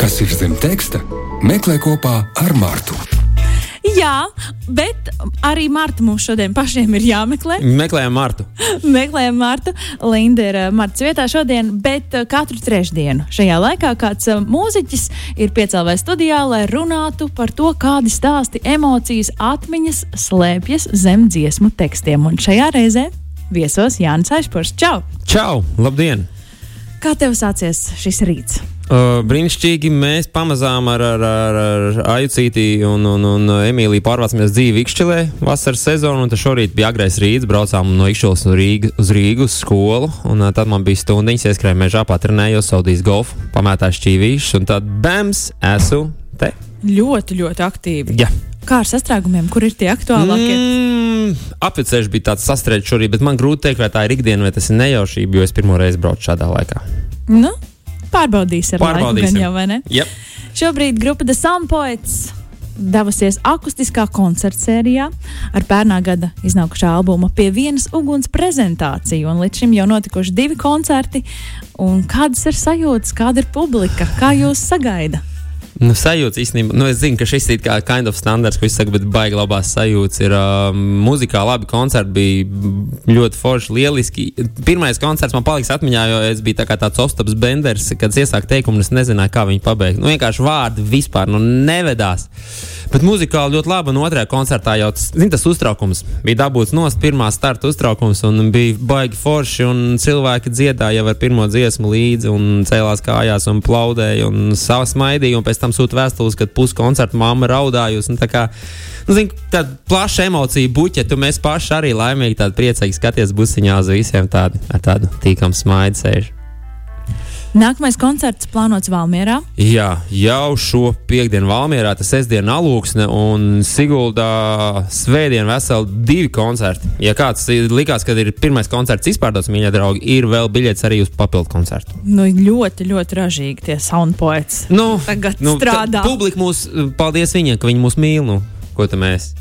Kas ir zem teksta? Meklē kopā ar Martu. Jā, bet arī Marta mums šodien pašiem ir jāmeklē. Meklējam Martu. Meklējam Martu. Linda ir uh, Martas vietā šodien, bet uh, katru trešdienu šajā laikā kāds uh, mūziķis ir piecēlē studijā, lai runātu par to, kādi stāsti, emocijas, atmiņas slēpjas zem dziesmu tekstiem. Un šajā reizē viesos Jānis Aišpurs. Čau! Čau! Labdien! Kā tev sācies šis rīts? Uh, brīnišķīgi mēs pamazām ar, ar, ar, ar Aicīti un, un, un Emīliju pārvācāmies dzīvi Ikšķilē vasaras sezonu. Tad šorīt bija agrais rīts, braucām no Ikšķilas uz Rīgu, uz Rīgu uz skolu. Un, uh, tad man bija stundiņas, ieskrēju mežā, patrenējos, saudījis golfu, pamētāju šķīvīšus un tad bams, esmu te. Ļoti, ļoti aktīvi. Ja. Kā ar sastrēgumiem, kur ir tie aktuālākie? Mm, Apceļš bija tāds sastrēgts šorīt, bet man grūti pateikt, vai tā ir ikdiena vai tas ir nejaušība, jo es pirmo reizi braucu šādā laikā. Nu, pārbaudīs ar laiku, Pārbaudīsim. gan jau, vai ne? Yep. Šobrīd grupa The Soundpoets devusies akustiskā koncerta sērijā ar pērnā gada iznākušā albuma pie vienas uguns prezentāciju. Un līdz šim jau notikuši divi koncerti. Un kādas ir sajūtas, kāda ir publika, kā jūs sagaidat? Nu, sajūta īstenībā, nu, es zinu, ka šis ir kā kind of standarts, ko es saku, bet baigi labās sajūtas. Ir uh, muzikā labi koncerti, bija ļoti forši, lieliski. Pirmais koncerts man paliks atmiņā, jo es biju tā kā tāds Ostops Benders, kad es iesāku teikumu, es nezināju, kā viņu pabeigt. Nu, vienkārši vārdi vispār nu, nevedās. Bet muzikāli ļoti labi, un otrajā koncertā jau zin, tas uztraukums bija dabūts nost, pirmā starta uztraukums, un bija baigi forši, un cilvēki dziedāja jau ar pirmo dziesmu līdzi, un cēlās kājās, un plaudēja, un smaidīja, un pēc tam sūta vēstules, kad pusi koncerta mamma raudājusi. Nu, kā, nu, zin, tāda plaša emocija buķetu, mēs paši arī laimīgi, tādi priecīgi skaties busiņā uz visiem tādi, ar tādu tīkamu smaidu sēžu. Nākamais koncerts plānots Valmjerā. Jā, jau šo piekdienu Valmjerā, tas sestdiena alūksne un Siguldā svētdien veseli divi koncerti. Ja kāds likās, ka ir pirmais koncerts izpārdots, mīļie draugi, ir vēl biļets arī uz papildu koncertu. Nu, ļoti, ļoti ražīgi tie soundpoets. Nu, Tagad nu, strādā. Publika mūs, paldies viņiem, ka viņi mūs mīl. Nu, ko tad mēs?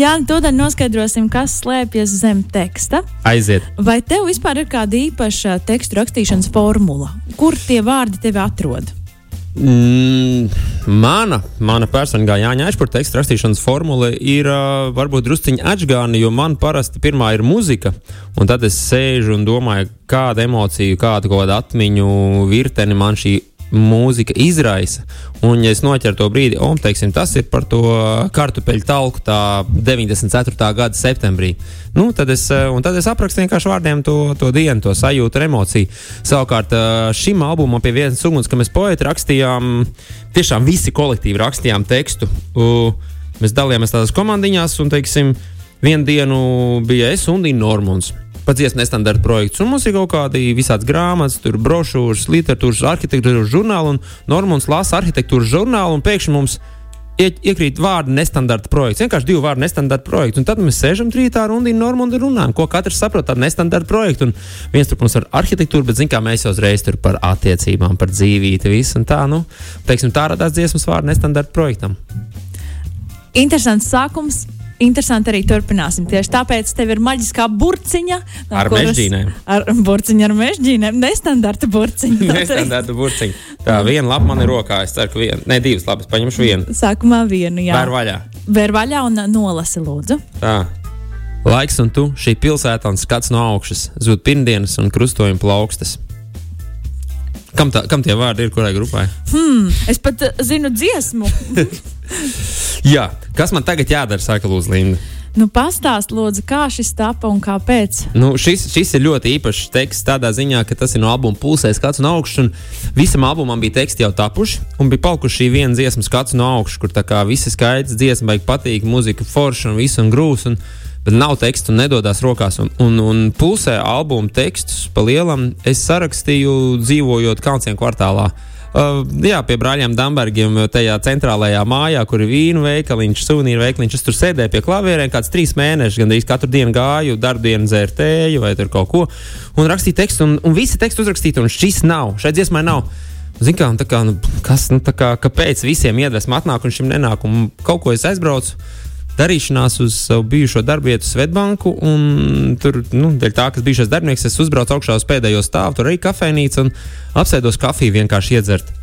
Jā, tūdaļ noskaidrosim, kas slēpjas zem teksta. Aiziet! Vai tev vispār ir kāda īpaša tekstu rakstīšanas formula? Kur tie vārdi tevi atrod? Mm, mana, mana personīgā Jāņa Ašpūra teksta rakstīšanas formula ir uh, varbūt drusciņā atgāna, jo man parasti pirmā ir muzika, un tad es sēžu un domāju, kāda emocija, kāda kaut kāda atmiņu virteni man šī mūzika izraisa. Un, ja es noķeru to brīdi, un teiksim, tas ir par to kartupeļu talku tā 94. gada septembrī. Nu, tad, es, eh, tad es aprakstu vienkārši vārdiem to, to dienu, to sajūtu, emociju. Savukārt eh, šim albumam pie vienas uguns, ka mēs poeti rakstījām, tiešām visi kolektīvi rakstījām tekstu. Mēs dalījāmies tādās komandiņās, un, teiksim, vienu dienu bija es un Dīna Normons. Pats nestandarta projekts, un mums ir kaut kādi visādi grāmatas, tur brošūras, literatūras, arhitektūras žurnāli, Normons lasa arhitektūras žurnālu, un pēkšņi mums ie- iekrīt vārdi nestandarta projekts. Vienkārši divi vārdi nestandarta projekts. Un tad mēs sēžam trījā ar Undīnu Normundu un runājam, ko katrs saprot par nestandarta projektu. Un viens tur mums ar arhitektūru, bet zin, kā mēs jau uzreiz tur par attiecībām, par dzīvību, visu un tā. Nu, teiksim, tā radās dziesmas vārdu nestandarta projektam. Interesants sākums. Interesanti arī turpināsim. Tieši tāpēc tev ir maģiskā burciņa. no Ar kuras- mežģīnēm. Ar burciņu, ar mežģīnēm. Nestandarta burciņa. Nestandarta burciņa. Tā viena lapa man ir rokā. Es ceru, ka viena, ne divas lapas, paņemšu vienu. Sākumā vienu, jā. Vēr vaļā. Vēr vaļā un nolasi, lūdzu. Tā. Laiks un tu, šī pilsēta un skats no augšas, zūd pirmdienas un krustojuma plaukstas. Kam, tā, kam tie vārdi ir, kurai grupai? Es pat uh, zinu dziesmu. Jā, kas man tagad jādara, saka Lūdzu, Linda. nu, pastāst, lūdzu, kā šis tapa un kāpēc. Nu, šis, šis ir ļoti īpašs teksts tādā ziņā, ka tas ir no albuma pulsē skats no augšas. Visam albumam bija teksti jau tapuši, un bija palikuši šī viena dziesma skats no augšas, kur tā kā visi skaidrs, dziesma vajag patīk, muzika forša un viss un grūs. Un, Bet nav teksta un nedodas rokās. Un, un, un pulsē albuma tekstus pa lielam es sarakstīju dzīvojot Kalnciem kvartālā. Uh, jā, pie brāļiem Dambergiem, tajā centrālajā mājā, kur ir vīnu veikaliņš, suvenīru veikaliņš. Es tur sēdēju pie klavierēm, kāds trīs mēnešus, gandrīz katru dienu gāju, darbdienu dzērtēju vai tur kaut ko. Un rakstīju tekstu, un, un visi teksti uzrakstīti, un šis nav. Šai dziesmai nav. Zin kā, kā, nu, kas, nu, kā, kāpēc visiem iedvesma atnāk un šim nenāk? Un kaut ko es aizbraucu darīšanās uz savu bijušo darbvietu Svetbanku. un Tur, nu, dēļ tā, ka bijušais darbinieks, es uzbraucu augšā uz pēdējo stāvu, tur arī kafejnīca un apsēdos kafiju vienkārši iedzert.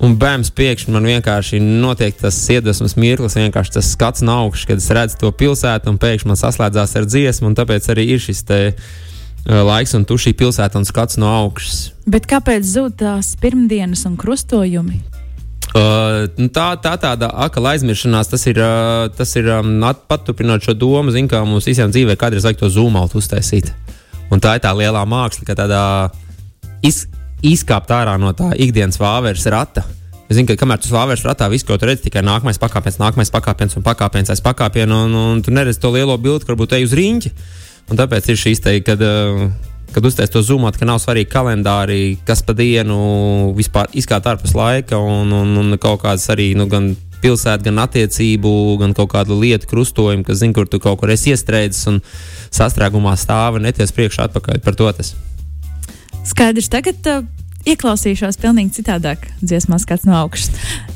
Un bērns pēkšņi man vienkārši notiek tas iedvesmas mirklis, vienkārši tas skats no augšas, kad es redzu to pilsētu, un pēkšņi man saslēdzās ar dziesmu, un tāpēc arī ir šis te, uh, laiks, un tu šī pilsēta un skats no augšas. Bet kāpēc zūd tās pirmdienas un krustojumi? Uh, nu tā, tā tāda akla aizmiršanās, tas ir, uh, tas ir um, paturpinot šo domu, zin, kā mums visiem dzīvē kādreiz vajag to zūmalt uztaisīt. Un tā ir tā lielā māksla, ka tādā iz, izkāpt ārā no tā ikdienas vāveres rata. Zinu, ka kamēr tu vāveres ratā visu, ko tu redzi, tikai nākamais pakāpiens, nākamais pakāpiens un pakāpiens aiz pakāpiena, un, un tu neredzi to lielo bildi, kur varbūt ej uz rīņķi. Un tāpēc ir šīs te, kad, uh, kad uztais to zumot, ka nav svarīgi kalendāri, kas pa dienu vispār izkāpt ārpus laika un, un, un kaut kādas arī nu, gan pilsētu, gan attiecību, gan kaut kādu lietu krustojumu, kas zina, kur tu kaut kur esi iestrēdzis un sastrēgumā stāvi un neties priekšā atpakaļ par to. Tas. Skaidrs, tagad uh, ieklausīšos pavisam citādāk dziesmās, kāds no augšas.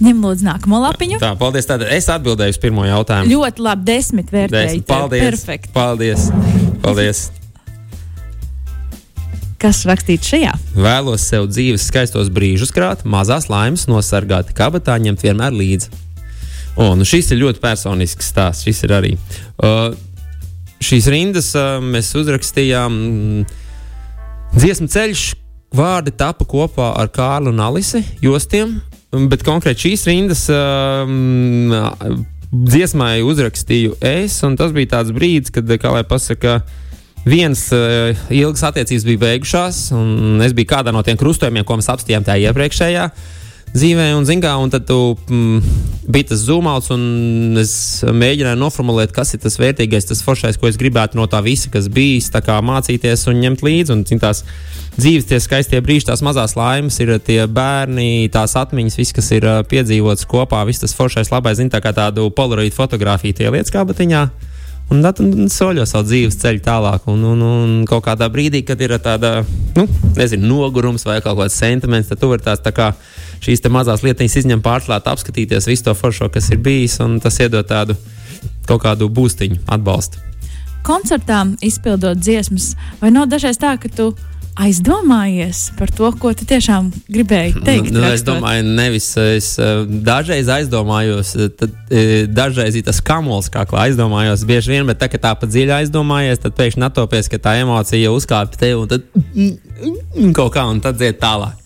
Ņem lūdzu nākamo lapiņu. Tā, paldies. Tātad es atbildēju uz pirmo jautājumu. Ļoti labi, desmit vērtēji. Desmit. Paldies. Perfekti. Paldies. paldies. Kas rakstīts šajā? Vēlos sev dzīves skaistos brīžus krāt, mazās laimes nosargāt, kabatā ņemt vienmēr līdzi. O, nu šis ir ļoti personisks stāsts. Šis ir arī. Uh, šīs rindas uh, mēs uzrakstījām. Mm, dziesmu ceļš, vārdi tapa kopā ar Kārlu un Alisi jostiem, bet konkrēti šīs rindas um, dziesmai uzrakstīju es, un tas bija tāds brīdis, kad, kā lai pasaka, Vienas uh, ilgas attiecības bija beigušās, un es biju kādā no tiem krustojumiem, ko mēs apstājām tajā iepriekšējā dzīvē, un, zingā, un tad tu, mm, bija tas zumauts, un es mēģināju noformulēt, kas ir tas vērtīgais, tas foršais, ko es gribētu no tā visa, kas bijis, mācīties un ņemt līdzi. Un, zin, tās dzīves, tie skaistie brīži, tās mazās laimes, ir tie bērni, tās atmiņas, viss, kas ir uh, piedzīvots kopā, viss tas foršais, labais, zin, tā kā tādu polaroīdu fotografiju tie lietas kābatiņā. Un tad soļo savu dzīves ceļu tālāk. Un, un, un kaut kādā brīdī, kad ir tāda, nu, nezinu, nogurums vai kaut kāds sentiments, tad tu vari tās tā kā šīs mazās lietiņas izņemt, pārklāt, apskatīties visu to foršo, kas ir bijis, un tas iedod tādu kaut kādu būstiņu atbalstu. Koncertā izpildot dziesmas, vai nav dažreiz tā, ka tu aizdomājies par to, ko tu tiešām gribēji teikt? Nu, es domāju, nevis es eh, dažreiz aizdomājos, eh, tad eh, dažreiz ir tas kamols, kā aizdomājos bieži vien, bet tā, tā pa dziļi aizdomājies, tad pēkšņi atopies, ka tā emocija uzkāpj tev un tad kaut kā un tad dzied tālāk.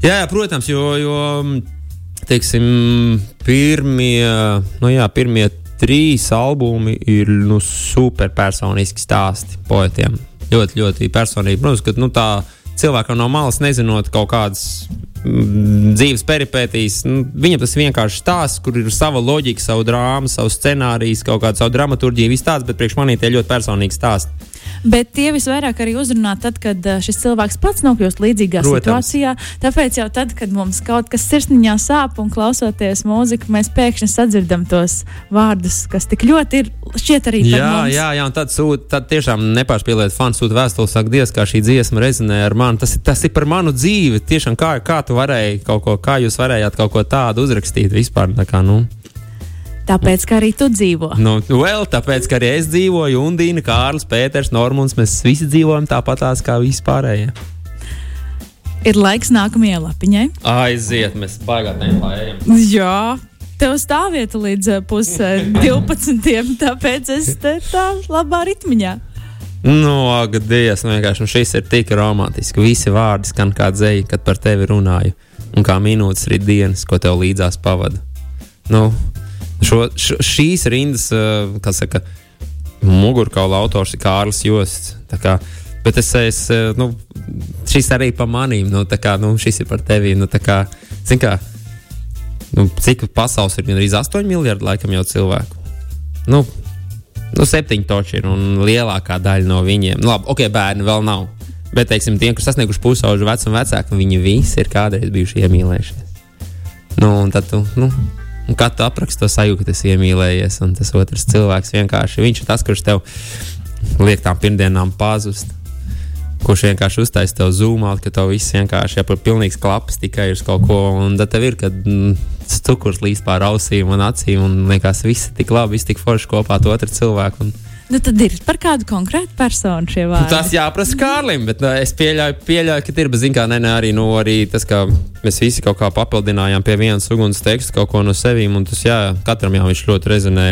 Jā, jā protams, jo, jo teiksim, pirmie, nu jā, pirmie trīs albumi ir nu, superpersoniski stāsti poetiem ļoti, ļoti personīgi. Protams, ka nu, tā cilvēkam no malas nezinot kaut kādas mm, dzīves peripētīs, nu, viņam tas vienkārši stāsts, kur ir sava loģika, savu drāmu, savu scenāriju, kaut kādu savu dramaturgiju, viss tāds, bet priekš manī tie ļoti personīgi stāsti. Bet tie visvairāk arī uzrunā tad, kad eh, šis cilvēks pats nokļūst līdzīgā Protams. situācijā. Tāpēc jau tad, kad mums kaut kas sirsniņā sāp un klausoties mūziku, mēs pēkšņi sadzirdam tos vārdus, kas tik ļoti ir šķiet arī jā, mums. Jā, jā, un tad, sūt, tad tiešām nepārspīlēt fanu sūta vēstuli, saka, Dievs, kā šī dziesma rezonē ar mani. Tas, tas ir par manu dzīvi. Tiešām kā, kā tu varēji kaut ko, kā jūs varējāt kaut ko tādu uzrakstīt vispār. Tā kā, nu. Tāpēc, ka arī tu dzīvo. Nu, well, tāpēc, ka arī es dzīvoju, Undīna, Kārlis, Pēters, Normons. Mēs visi dzīvojam tāpatās kā vispārējie. Ir laiks nākamajai lapiņai. Aiziet, mēs baigām neplājam. Jā. Tev stāvvieta līdz eh, pusē 12. tāpēc es te tā labā ritmiņā. Nu, gadies, nu vienkārši nu, šis ir tik romantiski. Visi vārdi skan kā dzēja, kad par tevi runāju, un kā minūtes ir dienas, ko tev līdzās pavadu. Nu, Šo, š, šīs rindas, eh, kā saka, mugurkaula autors ir Kārlis Josts. Bet es, es eh, nu, šis arī pa manīm, nu, kā, nu, šis ir par tevi. Nu, kā, kā, nu, cik pasaules ir gandrīz 8 miljardi laikam jau cilvēku? Nu, nu, septiņi toči ir un lielākā daļa no viņiem. Nu, labi, ok, bērni vēl nav. Bet, teiksim, tie, kas sasnieguši pusauģu vecumu vecāku, viņi visi ir kādreiz bijuši iemīlējušies. Nu, un tad tu, nu, Un kā tu apraksti to sajūtu, ka esi iemīlējies, un tas otrs cilvēks vienkārši viņš ir tas, kurš tev liek tām pirmdienām pazust. Kurš vienkārši uztaisīja tev zūmā, ka tev viss vienkārši ir pilnīgs klaps tikai uz kaut ko. Un tad tev ir, kad mm, cukurs līdz pār ausīm un acīm, un liekas, viss ir tik labi, viss tik forši kopā ar otru cilvēku. Un Nu, tad ir par kādu konkrētu personu šie vārdi. Nu, tas jāprasa Kārlim, bet nu, es pieļauju, pieļauju, ka ir. Bet, zin, kā, ne, ne, arī, nu, arī tas, ka mēs visi kaut kā papildinājām pie vienas uguns teksta kaut ko no sevīm, un tas, jā, katram jau viņš ļoti rezonē.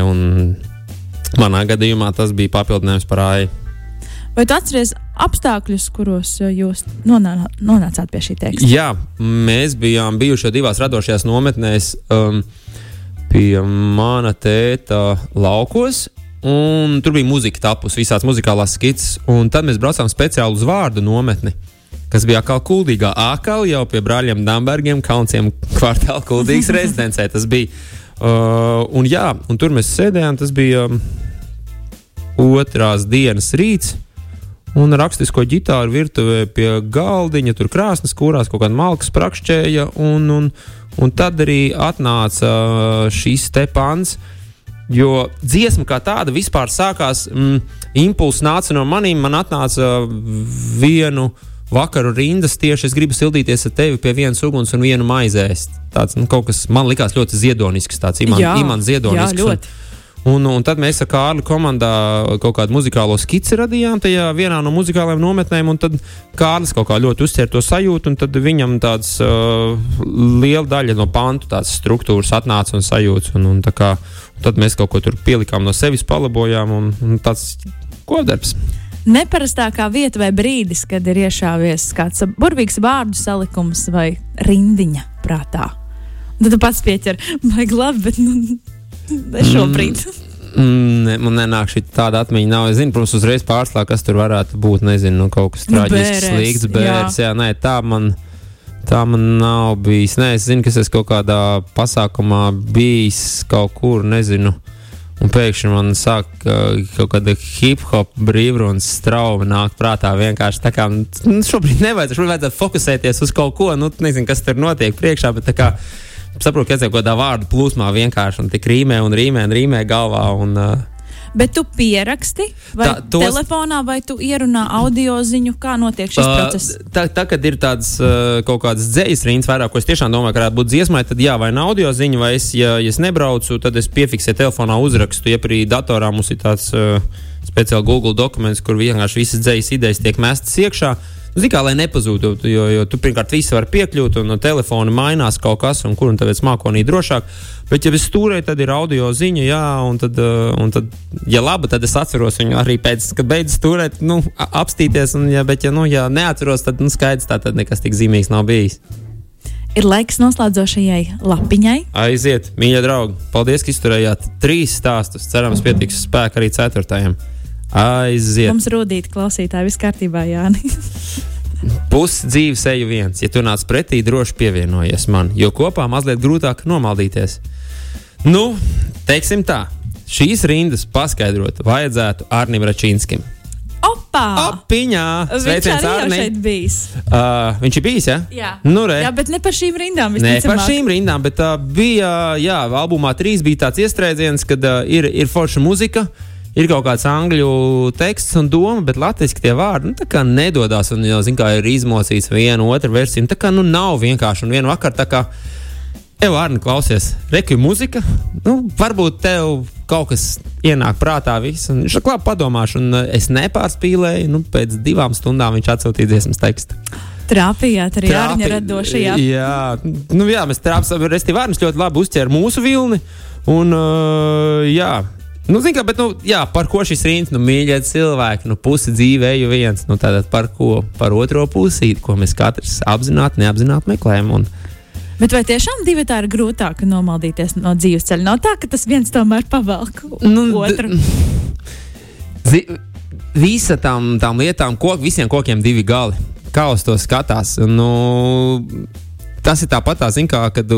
Manā gadījumā tas bija papildinājums par AIE. Vai tu atceries apstākļus, kuros jūs nonā, nonācāt pie šī teksta? Jā, mēs bijām bijuši divās radošajās nometnēs um, pie mana tēta laukos. Un tur bija muzika tapusi, visādas muzikālās skices. Un tad mēs braucām speciāli uz vārdu nometni, kas bija kā kuldīgā ākal jau pie brāļiem Dambergiem, Kaunciem kvartāla kuldīgas rezidencē. Tas bija. Uh, un, jā, un tur mēs sēdējām, tas bija um, otrās dienas rīts. Un rakstisko ģitāru virtuvē pie galdiņa, tur krāsnes, kurās kaut kāda malka sprakšķēja. Un, un, un tad arī atnāca uh, šis te pants, uh, Jo dziesma kā tāda vispār sākās, mm, impulss nāca no maniem, man atnāca vienu vakaru rindas tieši es gribu sildīties ar tevi pie vienas uguns un vienu maizēst. Tāds nu, kaut kas man likās ļoti ziedonisks, tāds imants ziedonisks. Jā, ļoti. Un, Un, un tad mēs ar Kārli komandā kaut kādu muzikālo skici radījām tajā vienā no muzikālajām nometnēm. Tad Kārlis kaut kā ļoti uztvēra to sajūtu, un tad viņam tāds uh, liela daļa no pantu struktūras atnāca un sajūta. Un, un kā, tad mēs kaut ko tur pielikām no sevis, palabojām, un, un tāds kopdarbs. Neparastākā vieta vai brīdis, kad ir iešāvies kāds burvīgs vārdu salikums vai rindiņa prātā. Tad tu pats pieķer, vai labi, bet nu, šobrīd. Mm. Ne, man nenāk šī tāda atmiņa. Nav. Es zinu, protams, uzreiz pārslēgt, kas tur varētu būt. Nezinu, nu, kaut kas nu, traģisks, nu, slikts, bērns. Jā. jā, nē, tā man. Tā man nav bijis. Nē, es zinu, ka es kaut kādā pasākumā bijis kaut kur, nezinu. Un pēkšņi man sāk kaut kāda hip hop brīvrunas strauma nāk prātā. Vienkārši tā kā nu, šobrīd nevajadzētu, šobrīd vajadzētu fokusēties uz kaut ko, nu, nezinu, kas tur notiek priekšā, bet tā kā saprotu, ka es kaut kādā vārdu plūsmā vienkārši un tik rīmē un rīmē un rīmē galvā. Un, uh, Bet tu pieraksti vai tā, tos... telefonā, vai tu ierunā audio ziņu, kā notiek šis uh, process? Tā, tā kad ir tādas uh, kaut kādas dzīslas rindas, vairāk, ko es tiešām domāju, ka varētu būt dziesmai, tad jā, vai nav audio ziņa, vai es, ja, ja es nebraucu, tad es piefiksēju telefonā uzrakstu. Ja arī datorā mums ir tāds uh, speciāls Google dokuments, kur vienkārši visas dzīslas idejas tiek mestas iekšā. Uh, Zini, kā lai nepazūtu, jo, jo tu pirmkārt visi var piekļūt, un no telefona mainās kaut kas, un kur un tāpēc mākonī drošāk. Bet, ja viss stūrē, tad ir audio ziņa, jā, un tad, uh, un tad ja labi, tad es atceros viņu arī pēc, kad beidzu stūrēt, nu, apstīties, un, ja, bet, ja, nu, ja neatceros, tad, nu, skaidrs, tā tad nekas tik zīmīgs nav bijis. Ir laiks noslēdzošajai lapiņai. Aiziet, mīļie draugi! Paldies, ka izturējāt trīs stāstus. Cerams, pietiks spēka arī ceturtajam. Aiziet. Mums rūtīt klausītāji, viss kārtībā, Jāni. Pusi dzīves eju viens. Ja tu nāc pretī, droši pievienojies man, jo kopā mazliet grūtāk nomaldīties. Nu, teiksim tā, šīs rindas paskaidrot vajadzētu Arnim Račīnskim. Opa! Opiņā! Sveiciens Arnim! Uh, viņš ir bijis, ja? Jā, nu, re. jā bet ne par šīm rindām. Ne par šīm rindām, bet uh, bija, jā, albumā trīs bija tāds iestrēdziens, kad uh, ir, ir forša muzika. Uh, ir kaut kāds angļu teksts un doma, bet latviešu tie vārdi nu, nedodas. Un jau zina, kā ir izmocīts viena otra versija. Nu, tā kā nu, nav vienkārši un viena vakar. Tev, Arni, klausies, reku mūzika. Nu, varbūt tev kaut kas ienāk prātā. Viss, viņš klāp padomāšu, un eh, es nepārspīlēju. Nu, pēc divām stundām viņš atsūtīja dziesmas tekstu. Trāpījāt arī Arņa radošajā. Jā, nu, jā mēs trāpījām. Restīvi Arnis ļoti labi uzķēra mūsu vilni. Un, uh, jā, Nu, kā, bet, nu, jā, par ko šis rīns, nu, mīļie cilvēki, nu, pusi dzīve eju viens, nu, tātad par ko, par otro pusīti, ko mēs katrs apzināti, neapzināti meklējam. Un... Bet vai tiešām divi tā ir grūtāk nomaldīties no dzīves ceļa? Nav tā, ka tas viens tomēr pavelk nu, otru. Visa tam, tam lietām, kok, visiem kokiem divi gali. Kā uz to skatās? Nu, Tas ir tāpat, tā, zin, kā, kad tu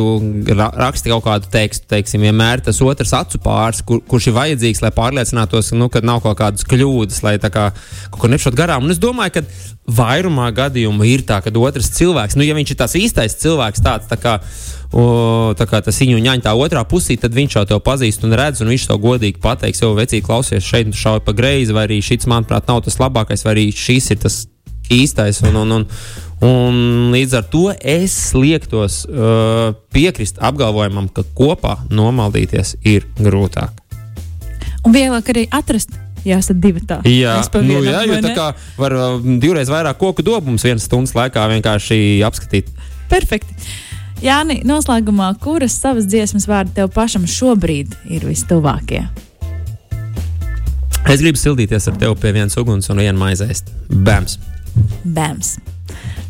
raksti kaut kādu tekstu, teiksim, vienmēr tas otrs acu pāris, kur, kurš ir vajadzīgs, lai pārliecinātos, nu, ka nav kaut kādas kļūdas, lai kā, kaut ko nepšot garām. Un es domāju, ka vairumā gadījumu ir tā, ka otrs cilvēks, nu, ja viņš ir tas īstais cilvēks, tāds tā kā. O, tā kā tas viņa ņēma tā otrā pusē, tad viņš jau to pazīst un redz, un viņš to godīgi pateiks, jau vecīgi klausies, šeit šauj pa greizi, vai arī šis, manuprāt, nav tas labākais, vai arī šis ir tas īstais. Un, un, un, Un līdz ar to es liektos uh, piekrist apgalvojumam, ka kopā nomaldīties ir grūtāk. Un vieglāk arī atrast esat divi tā. Jā, nu, jā jo tā kā var uh, divreiz vairāk koku dobums vienas stundas laikā vienkārši apskatīt. Perfekti. Jāni, noslēgumā, kuras savas dziesmas vārdi tev pašam šobrīd ir vistuvākie? Es gribu sildīties ar tevi pie vienas uguns un vienu maizēst. Bēms! Bēms!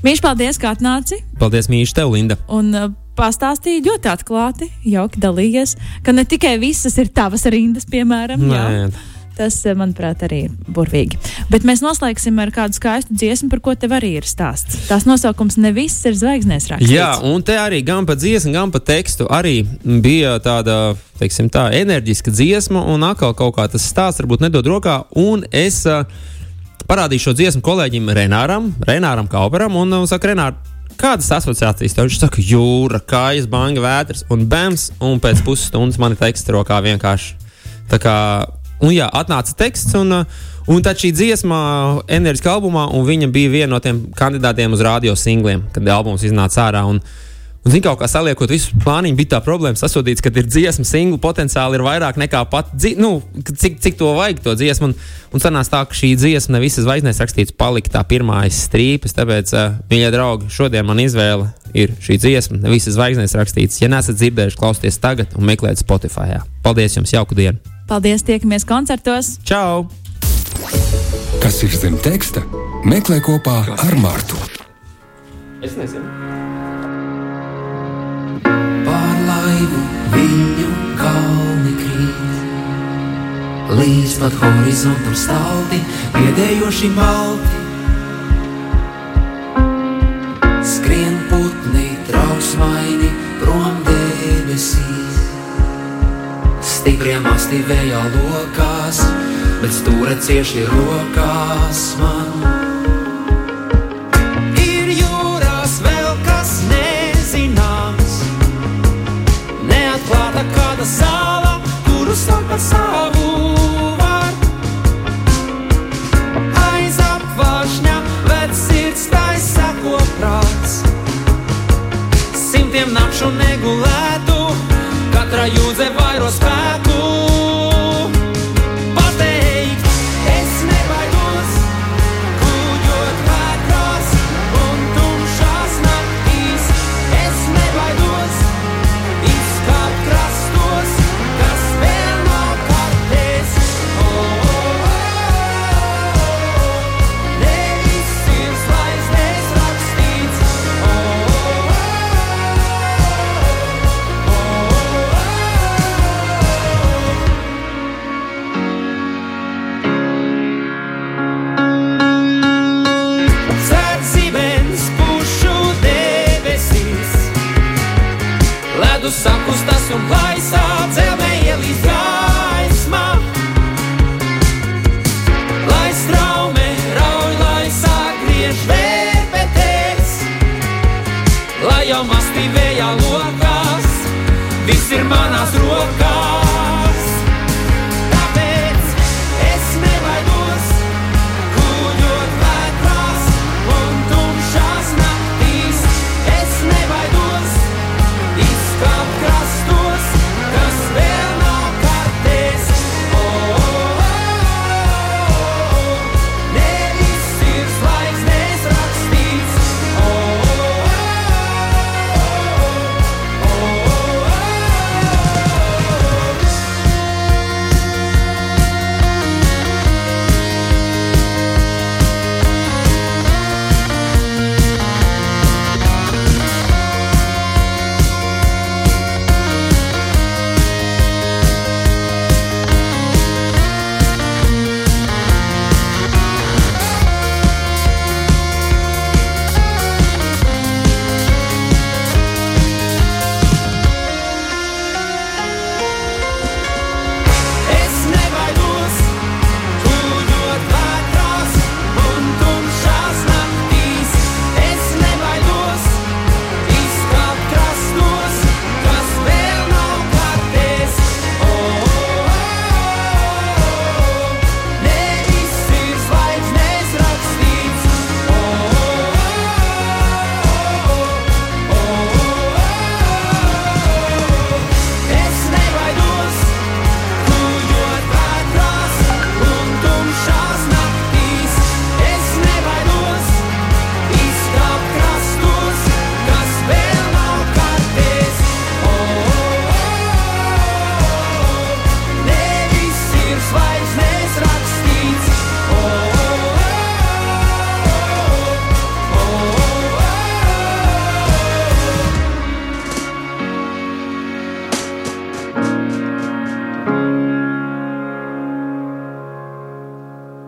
Mīļš, paldies, ka atnāci! Paldies, Mīļš, tev, Linda! Un, uh, pastāstīja ļoti atklāti, jauki dalījies, ka ne tikai visas ir tavas rindas, piemēram. Nē. Jā. Tas, eh, manuprāt, arī ir burvīgi. Bet mēs noslēgsim ar kādu skaistu dziesmu, par ko tev arī ir stāsts. Tās nosaukums ne viss ir zvaigznēs rakstīts. Jā, un te arī gan pa dziesmu, gan pa tekstu arī bija tāda, teiksim, tā enerģiska dziesma, un atkal kaut kā tas stāsts varbūt nedod rokā, un es uh, parādīšu šo dziesmu kolēģim Renāram, Renāram Kauperam, un uh, saka, Renār, kādas asociācijas tev? Viņš saka, jūra, kājas, banga, vētras un bēns, un pēc pusstundas man ir teksts rokā vienkārši. Tā kā Un jā, atnāca teksts, un, un tad šī dziesma enerģiskā albumā, un viņa bija viena no tiem kandidātiem uz radio singliem, kad albums iznāca ārā. Un, Un, zin, kā saliekot visu plāniņu, bija tā problēma sasodīts, ka ir dziesma, singla potenciāli ir vairāk nekā pat, nu, cik, cik to vajag, to dziesmu. Un, un sanās tā, ka šī dziesma ne visas zvaigznēs rakstīts, palika tā pirmā strīpas. Tāpēc, uh, mīļie draugi, šodien man izvēle ir šī dziesma, ne visas zvaigznēs rakstīts. Ja neesat dzirdējuši, klausieties tagad un meklējiet Spotify. Jā. Paldies jums, jauku dienu! Paldies, tiekamies koncertos! Čau! Kas ir zem teksta? Meklē kopā ar Mārtu. Es nezinu. Viņu kalni krīt, līdz pat horizontam stalti, pēdējoši malti. Skrien putni trauksmaini prom debesīs. Stipriem masti vējā lokās, bet stūra cieši rokās man. Simtiem nakšu negulētu katra jūdze vairo spēku.